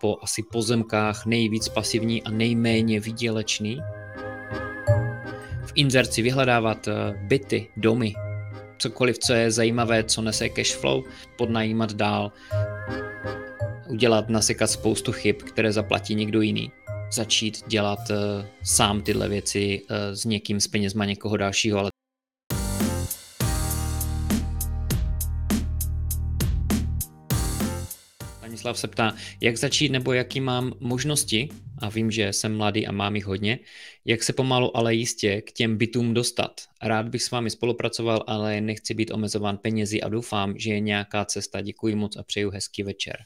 po asi pozemkách nejvíc pasivní a nejméně vydělečný. V inzerci vyhledávat eh, byty, domy, cokoliv, co je zajímavé, co nese cash flow, podnajímat dál, udělat, nasekat spoustu chyb, které zaplatí někdo jiný, začít dělat uh, sám tyhle věci uh, s někým, s penězma někoho dalšího, ale Stanislav se ptá, jak začít nebo jaký mám možnosti, a vím, že jsem mladý a mám jich hodně, jak se pomalu, ale jistě k těm bytům dostat. Rád bych s vámi spolupracoval, ale nechci být omezován penězi a doufám, že je nějaká cesta. Děkuji moc a přeju hezký večer.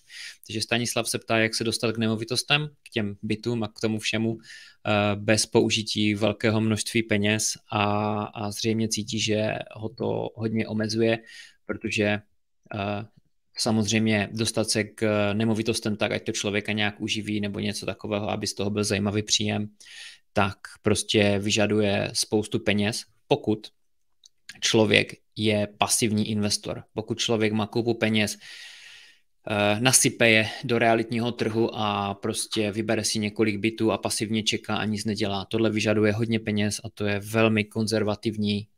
Takže Stanislav se ptá, jak se dostat k nemovitostem, k těm bytům a k tomu všemu eh, bez použití velkého množství peněz a, a zřejmě cítí, že ho to hodně omezuje, protože eh, samozřejmě dostat se k nemovitostem tak, ať to člověka nějak uživí nebo něco takového, aby z toho byl zajímavý příjem, tak prostě vyžaduje spoustu peněz, pokud člověk je pasivní investor. Pokud člověk má koupu peněz, eh, nasype je do realitního trhu a prostě vybere si několik bytů a pasivně čeká a nic nedělá. Tohle vyžaduje hodně peněz a to je velmi konzervativní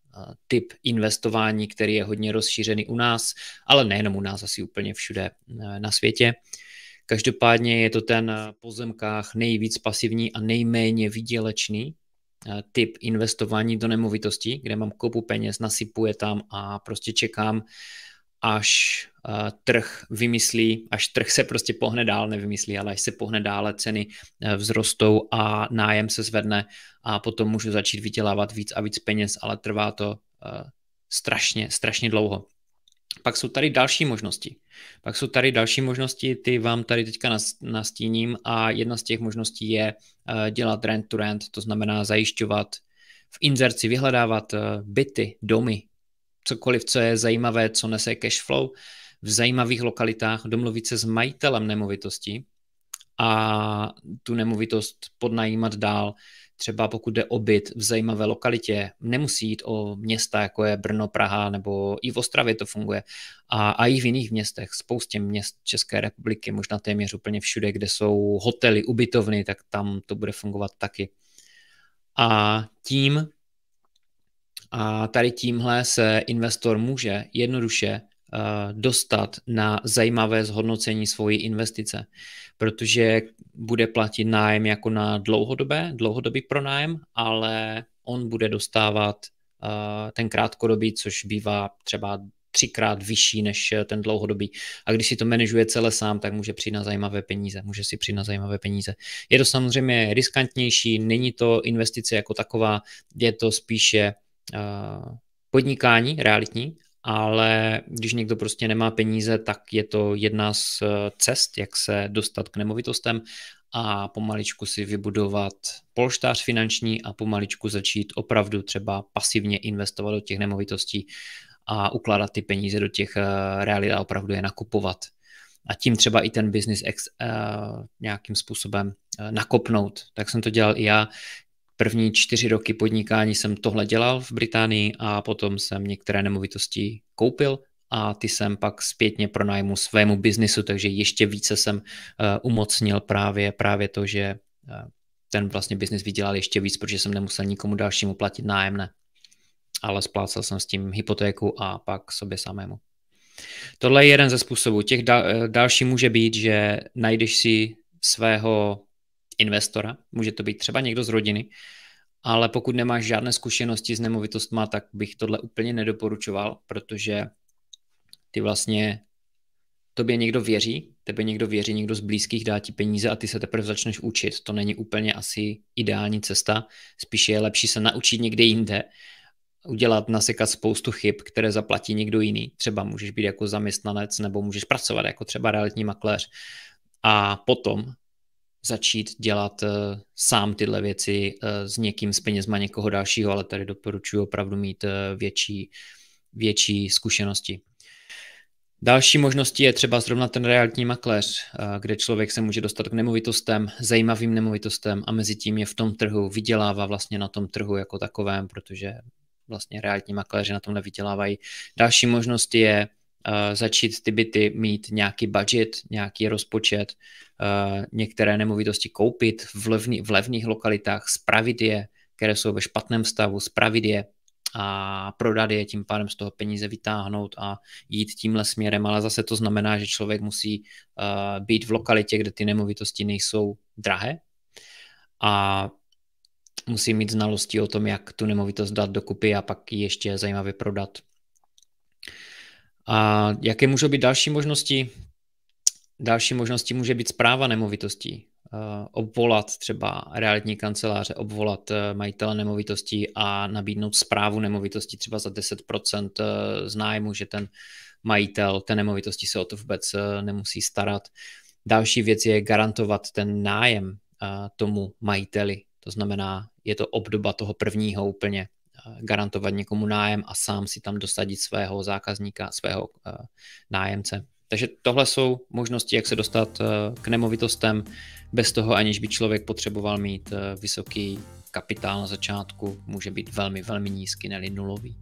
typ investování, který je hodně rozšířený u nás, ale nejenom u nás, asi úplně všude eh, na světě. Každopádně je to ten pozemkách nejvíc pasivní a nejméně výdělečný eh, typ investování do nemovitostí, kde mám koupu peněz, nasypuje tam a prostě čekám, až uh, trh vymyslí, až trh se prostě pohne dál, nevymyslí, ale až se pohne dále, ceny uh, vzrostou a nájem se zvedne a potom můžu začít vydělávat víc a víc peněz, ale trvá to uh, strašně, strašně dlouho. Pak jsou tady další možnosti. Pak jsou tady další možnosti, ty vám tady teďka nastíním a jedna z těch možností je dělat rent to rent, to znamená zajišťovat v inzerci, vyhledávat byty, domy, cokoliv, co je zajímavé, co nese cash flow, v zajímavých lokalitách, domluvit se s majitelem nemovitosti a tu nemovitost podnajímat dál. Třeba pokud jde o byt v zajímavé lokalitě, nemusí jít o města, jako je Brno, Praha, nebo i v Ostravě to funguje. A, a i v jiných městech, spoustě měst České republiky, možná téměř úplně všude, kde jsou hotely, ubytovny, tak tam to bude fungovat taky. A tím a tady tímhle se investor může jednoduše uh, dostat na zajímavé zhodnocení svojí investice, protože bude platit nájem jako na dlouhodobé, dlouhodobý pronájem, ale on bude dostávat uh, ten krátkodobý, což bývá třeba třikrát vyšší než ten dlouhodobý. A když si to manažuje celé sám, tak může přijít na zajímavé peníze. Může si přijít na zajímavé peníze. Je to samozřejmě riskantnější, není to investice jako taková, je to spíše podnikání realitní, ale když někdo prostě nemá peníze, tak je to jedna z eh, cest, jak se dostat k nemovitostem a pomaličku si vybudovat polštář finanční a pomaličku začít opravdu třeba pasivně investovat do těch nemovitostí a ukládat ty peníze do těch eh, realit a opravdu je nakupovat. A tím třeba i ten business ex, uh, nějakým způsobem nakopnout. Tak jsem to dělal i já. První čtyři roky podnikání jsem tohle dělal v Británii a potom jsem některé nemovitosti koupil a ty jsem pak zpětně pronájmu svému biznisu, takže ještě více jsem uh, umocnil právě, právě to, že uh, ten vlastně biznis vydělal ještě víc, protože jsem nemusel nikomu dalšímu platit nájemné, ale splácel jsem s tím hypotéku a pak sobě samému. Tohle je jeden ze způsobů. Těch dal, eh, další může být, že najdeš si svého investora, může to být třeba někdo z rodiny, ale pokud nemáš žádné zkušenosti s nemovitostma, tak bych tohle úplně nedoporučoval, protože ty vlastně tobě někdo věří, tebe někdo věří, někdo z blízkých dá ti peníze a ty se teprve začneš učit. To není úplně asi ideální cesta, spíš je lepší se naučit někde jinde, udělat, nasekat spoustu chyb, které zaplatí někdo jiný. Třeba můžeš být jako zaměstnanec nebo můžeš pracovat jako třeba realitní makléř a potom začít dělat uh, sám tyhle věci uh, s někým, s penězma někoho dalšího, ale tady doporučuji opravdu mít uh, větší, větší zkušenosti. Další možností je třeba zrovna ten realitní makléř, kde člověk se může dostat k nemovitostem, zajímavým nemovitostem a mezi tím je v tom trhu, vydělává vlastně na tom trhu jako takovém, protože vlastně realitní makléři na tom nevydělávají. Další možnost je začít ty byty mít nějaký budget, nějaký rozpočet, některé nemovitosti koupit v, levný, v levných lokalitách, spravit je, které jsou ve špatném stavu, spravit je a prodat je, tím pádem z toho peníze vytáhnout a jít tímhle směrem, ale zase to znamená, že člověk musí uh, být v lokalitě, kde ty nemovitosti nejsou drahé a musí mít znalosti o tom, jak tu nemovitost dát dokupy a pak ji ještě zajímavě prodat. A jaké můžou být další možnosti? Další možností může být zpráva nemovitostí. Eh, obvolat třeba realitní kanceláře, obvolat eh, majitele nemovitostí a nabídnout zprávu nemovitosti třeba za 10% eh, z nájmu, že ten majitel té nemovitosti se o to vůbec nemusí starat. Další věc je garantovat ten nájem tomu majiteli. To znamená, je to obdoba toho prvního úplně garantovat někomu nájem a sám si tam dosadit svého zákazníka, svého nájemce. Takže tohle jsou možnosti, jak se dostat k nemovitostem bez toho, aniž by člověk potřeboval mít eh, vysoký kapitál na začátku, může být velmi, velmi nízký, neli nulový.